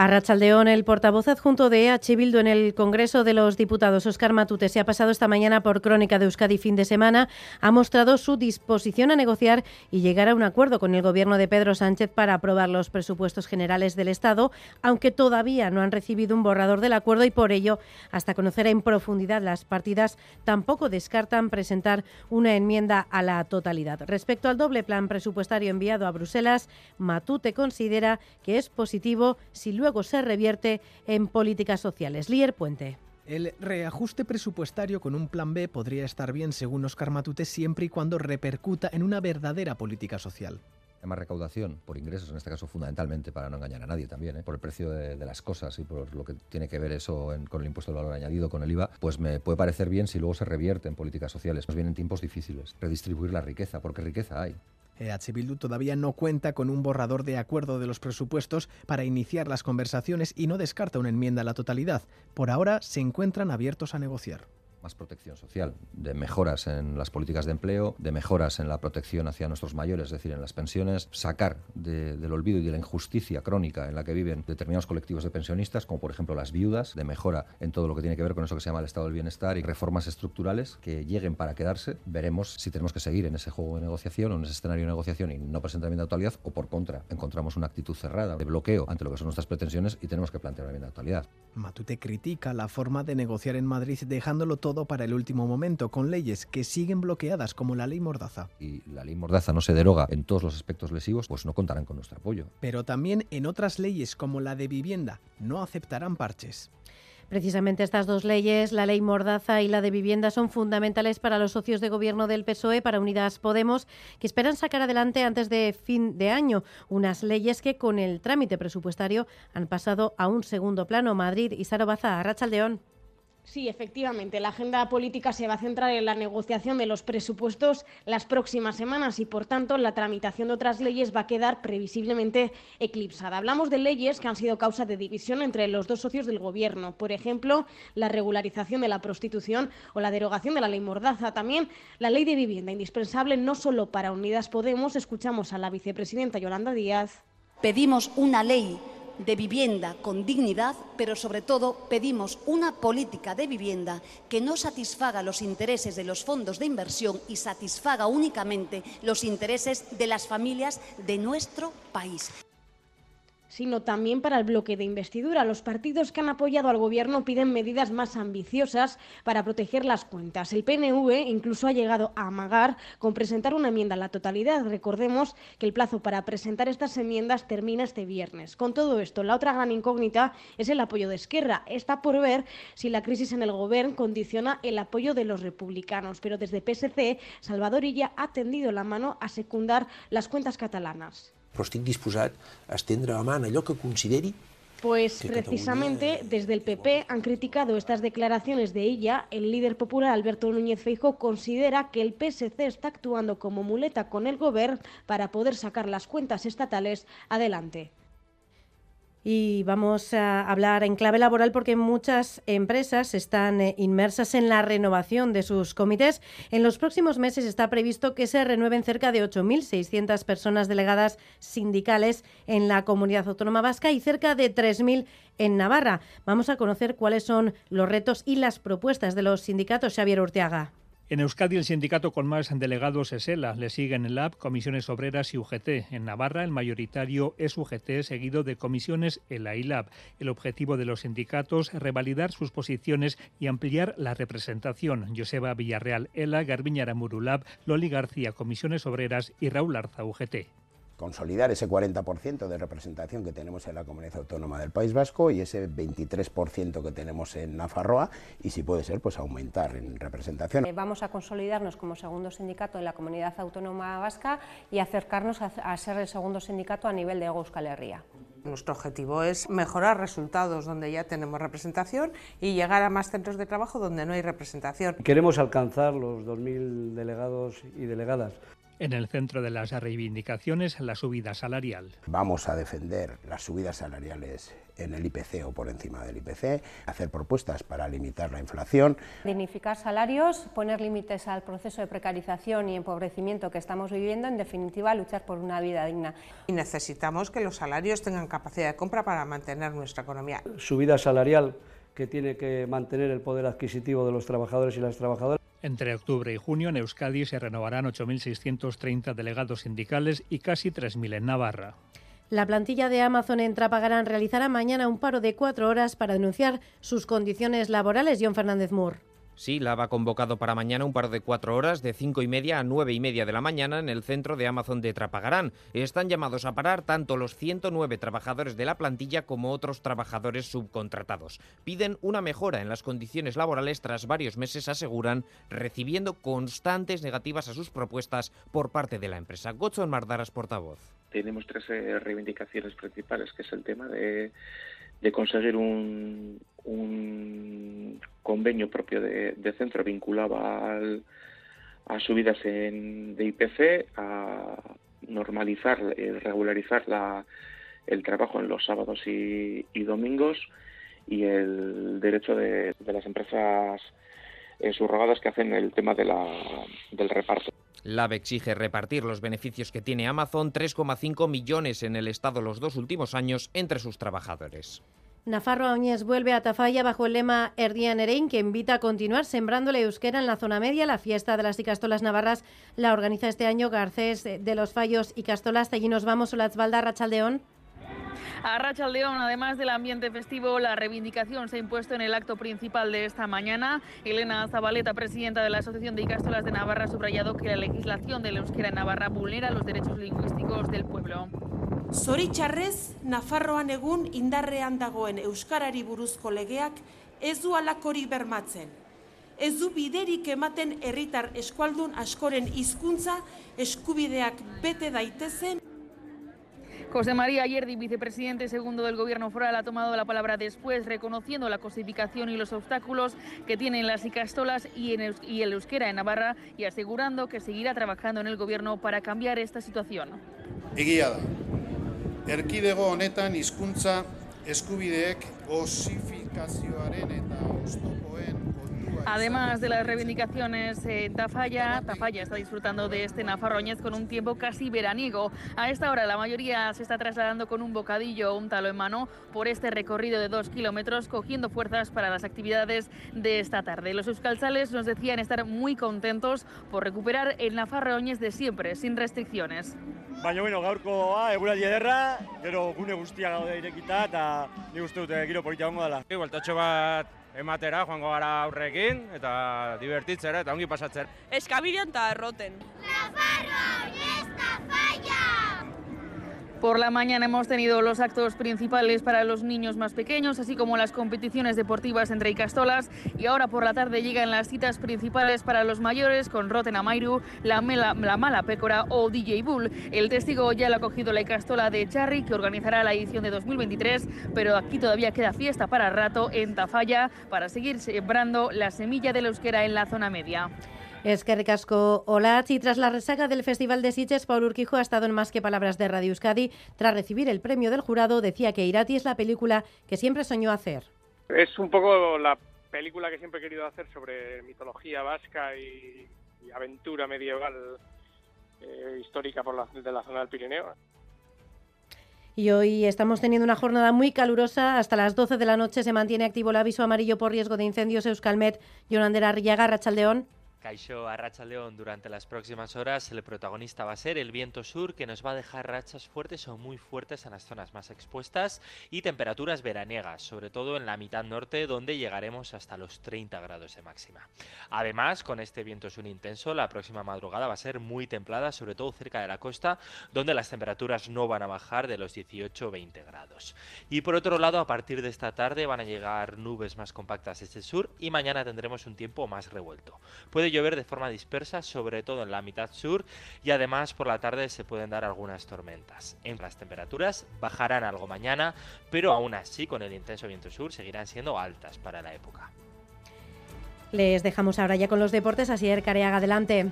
A Rachaldeón, el portavoz adjunto de EH Bildu en el Congreso de los Diputados, Oscar Matute, se ha pasado esta mañana por Crónica de Euskadi fin de semana, ha mostrado su disposición a negociar y llegar a un acuerdo con el gobierno de Pedro Sánchez para aprobar los presupuestos generales del Estado, aunque todavía no han recibido un borrador del acuerdo y por ello, hasta conocer en profundidad las partidas, tampoco descartan presentar una enmienda a la totalidad. Respecto al doble plan presupuestario enviado a Bruselas, Matute considera que es positivo si luego se revierte en políticas sociales. Lier Puente. El reajuste presupuestario con un plan B podría estar bien, según Oscar Matute, siempre y cuando repercuta en una verdadera política social más recaudación por ingresos, en este caso fundamentalmente para no engañar a nadie también, ¿eh? por el precio de, las cosas y por lo que tiene que ver eso con el impuesto del valor añadido, con el IVA, pues me puede parecer bien si luego se revierte en políticas sociales. Nos vienen tiempos difíciles, redistribuir la riqueza, porque riqueza hay. EH Bildu todavía no cuenta con un borrador de acuerdo de los presupuestos para iniciar las conversaciones y no descarta una enmienda a la totalidad. Por ahora se encuentran abiertos a negociar más protección social, de mejoras en las políticas de empleo, de mejoras en la protección hacia nuestros mayores, es decir, en las pensiones, sacar del olvido y de la injusticia crónica en la que viven determinados colectivos de pensionistas, como por ejemplo las viudas, de mejora en todo lo que tiene que ver con eso que se llama el estado del bienestar y reformas estructurales que lleguen para quedarse. Veremos si tenemos que seguir en ese juego de negociación o en ese escenario de negociación y no presentar enmienda de actualidad o por contra encontramos una actitud cerrada de bloqueo ante lo que son nuestras pretensiones y tenemos que plantear una enmienda de actualidad. Matute critica la forma de negociar en Madrid dejándolo todo todo para el último momento, con leyes que siguen bloqueadas como la ley Mordaza. Y la ley Mordaza no se deroga en todos los aspectos lesivos, pues no contarán con nuestro apoyo. Pero también en otras leyes como la de vivienda no aceptarán parches. Precisamente estas dos leyes, la ley Mordaza y la de vivienda, son fundamentales para los socios de gobierno del PSOE, para Unidas Podemos, que esperan sacar adelante antes de fin de año unas leyes que con el trámite presupuestario han pasado a un segundo plano. Madrid y Sarobaza, Rachaldeón. Sí, efectivamente. La agenda política se va a centrar en la negociación de los presupuestos las próximas semanas y, por tanto, la tramitación de otras leyes va a quedar previsiblemente eclipsada. Hablamos de leyes que han sido causa de división entre los dos socios del Gobierno. Por ejemplo, la regularización de la prostitución o la derogación de la ley Mordaza. También la ley de vivienda, indispensable no solo para Unidas Podemos. Escuchamos a la vicepresidenta Yolanda Díaz. Pedimos una ley de vivienda con dignidad, pero sobre todo pedimos una política de vivienda que no satisfaga los intereses de los fondos de inversión y satisfaga únicamente los intereses de las familias de nuestro país sino también para el bloque de investidura. Los partidos que han apoyado al Gobierno piden medidas más ambiciosas para proteger las cuentas. El PNV incluso ha llegado a amagar con presentar una enmienda a la totalidad. Recordemos que el plazo para presentar estas enmiendas termina este viernes. Con todo esto, la otra gran incógnita es el apoyo de Esquerra. Está por ver si la crisis en el Gobierno condiciona el apoyo de los republicanos, pero desde PSC, Salvador Illa ha tendido la mano a secundar las cuentas catalanas. Però estic disposat a estendre la mà en allò que consideri Pues precisamente desde el PP han criticado estas declaraciones de ella. El líder popular Alberto Núñez Feijóo considera que el PSC está actuando como muleta con el gobierno para poder sacar las cuentas estatales adelante. Y vamos a hablar en clave laboral porque muchas empresas están eh, inmersas en la renovación de sus comités. En los próximos meses está previsto que se renueven cerca de 8.600 personas delegadas sindicales en la comunidad autónoma vasca y cerca de 3.000 en Navarra. Vamos a conocer cuáles son los retos y las propuestas de los sindicatos. Xavier Urteaga. En Euskadi, el sindicato con más delegados es ELA. Le siguen el LAB, Comisiones Obreras y UGT. En Navarra, el mayoritario es UGT, seguido de comisiones ELA y LAB. El objetivo de los sindicatos es revalidar sus posiciones y ampliar la representación. Joseba Villarreal, ELA, Garbiña Aramuru, LAB, Loli García, Comisiones Obreras y Raúl Arza, UGT consolidar ese 40% de representación que tenemos en la comunidad autónoma del País Vasco y ese 23% que tenemos en Nafarroa y si puede ser pues aumentar en representación. Eh, vamos a consolidarnos como segundo sindicato en la comunidad autónoma vasca y acercarnos a, ser el segundo sindicato a nivel de Euskal Herria. Nuestro objetivo es mejorar resultados donde ya tenemos representación y llegar a más centros de trabajo donde no hay representación. Queremos alcanzar los 2.000 delegados y delegadas en el centro de las reivindicaciones, la subida salarial. Vamos a defender las subidas salariales en el IPC o por encima del IPC, hacer propuestas para limitar la inflación. Dignificar salarios, poner límites al proceso de precarización y empobrecimiento que estamos viviendo, en definitiva, luchar por una vida digna. Y necesitamos que los salarios tengan capacidad de compra para mantener nuestra economía. Subida salarial que tiene que mantener el poder adquisitivo de los trabajadores y las trabajadoras. Entre octubre y junio en Euskadi se renovarán 8.630 delegados sindicales y casi 3.000 en Navarra. La plantilla de Amazon en Trapagarán realizará mañana un paro de cuatro horas para denunciar sus condiciones laborales. John Fernández Moore. Sí, la ha convocado para mañana un par de cuatro horas de cinco y media a nueve y media de la mañana en el centro de Amazon de Trapagarán. Están llamados a parar tanto los 109 trabajadores de la plantilla como otros trabajadores subcontratados. Piden una mejora en las condiciones laborales tras varios meses, aseguran, recibiendo constantes negativas a sus propuestas por parte de la empresa. Gotzon Mardaras, portavoz. Tenemos tres eh, reivindicaciones principales, que es el tema de conseguir un, un convenio propio de, centro vinculado al, a subidas en, de IPC, a normalizar y regularizar la, el trabajo en los sábados y, domingos y el derecho de, las empresas eh, subrogadas que hacen el tema de la, del reparto. LAB exige repartir los beneficios que tiene Amazon, 3,5 millones en el Estado los dos últimos años, entre sus trabajadores. Nafarro Añez vuelve a Tafalla bajo el lema Erdian Erein, que invita a continuar sembrando la euskera en la zona media. La fiesta de las Icastolas Navarras la organiza este año Garcés de los Fallos y Castolas. Allí nos vamos, Olatzbalda, Rachaldeón. A Rachaldeón, además del ambiente festivo, la reivindicación se ha impuesto en el acto principal de esta mañana. Elena Zabaleta, presidenta de la Asociación de Icastolas de Navarra, ha subrayado que la legislación de la euskera en Navarra vulnera los derechos lingüísticos del pueblo. Zoritxarrez, Nafarroan egun indarrean dagoen Euskarari buruzko legeak ez du alakorik bermatzen. Ez du biderik ematen herritar eskualdun askoren hizkuntza eskubideak bete daitezen José María Ayerdi, vicepresidente segundo del Gobierno foral, ha tomado la palabra después, reconociendo la cosificación y los obstáculos que tienen las icastolas y, el euskera en Navarra y asegurando que seguirá trabajando en el Gobierno para cambiar esta situación. Además de las reivindicaciones, eh, Tafalla, Tafalla está disfrutando de este Nafarroñez con un tiempo casi veraniego. A esta hora la mayoría se está trasladando con un bocadillo o un talo en mano por este recorrido de dos kilómetros, cogiendo fuerzas para las actividades de esta tarde. Los euskaltzales nos decían estar muy contentos por recuperar el Nafarroñez de siempre, sin restricciones. Baina, bueno, gaurkoa, eguraldi ederra, gero gune guztia gaude irekita, eta ni uste dute giro politia gongo dela. Bat ematera joango gara aurrekin eta divertitzera eta ongi pasatzen. Eskabidean eta erroten. Por la mañana hemos tenido los actos principales para los niños más pequeños, así como las competiciones deportivas entre Icastolas. Y ahora por la tarde llegan las citas principales para los mayores con Roten Amairu, la, la Mala Pécora o DJ Bull. El testigo ya lo ha cogido la Icastola de Charry, que organizará la edición de 2023, pero aquí todavía queda fiesta para rato en Tafalla para seguir sembrando la semilla de la euskera en la zona media. Es que ricasco hola y tras la resaca del Festival de Sitges, Paul Urquijo ha estado en Más que Palabras de Radio Euskadi. Tras recibir el premio del jurado, decía que Irati es la película que siempre soñó hacer. Es un poco la película que siempre he querido hacer sobre mitología vasca y, aventura medieval eh, histórica por la, de la zona del Pirineo. Y hoy estamos teniendo una jornada muy calurosa. Hasta las 12 de la noche se mantiene activo el aviso amarillo por riesgo de incendios Euskalmet, Yonandera Rillaga, Rachaldeón. Caixo a Racha León durante las próximas horas el protagonista va a ser el viento sur que nos va a dejar rachas fuertes o muy fuertes en las zonas más expuestas y temperaturas veraniegas, sobre todo en la mitad norte donde llegaremos hasta los 30 grados de máxima. Además, con este viento sur intenso, la próxima madrugada va a ser muy templada, sobre todo cerca de la costa, donde las temperaturas no van a bajar de los 18 20 grados. Y por otro lado, a partir de esta tarde van a llegar nubes más compactas desde el sur y mañana tendremos un tiempo más revuelto. Puede llover de forma dispersa, sobre todo en la mitad sur, y además por la tarde se pueden dar algunas tormentas. En las temperaturas bajarán algo mañana, pero aún así con el intenso viento sur seguirán siendo altas para la época. Les dejamos ahora ya con los deportes, así Careaga adelante.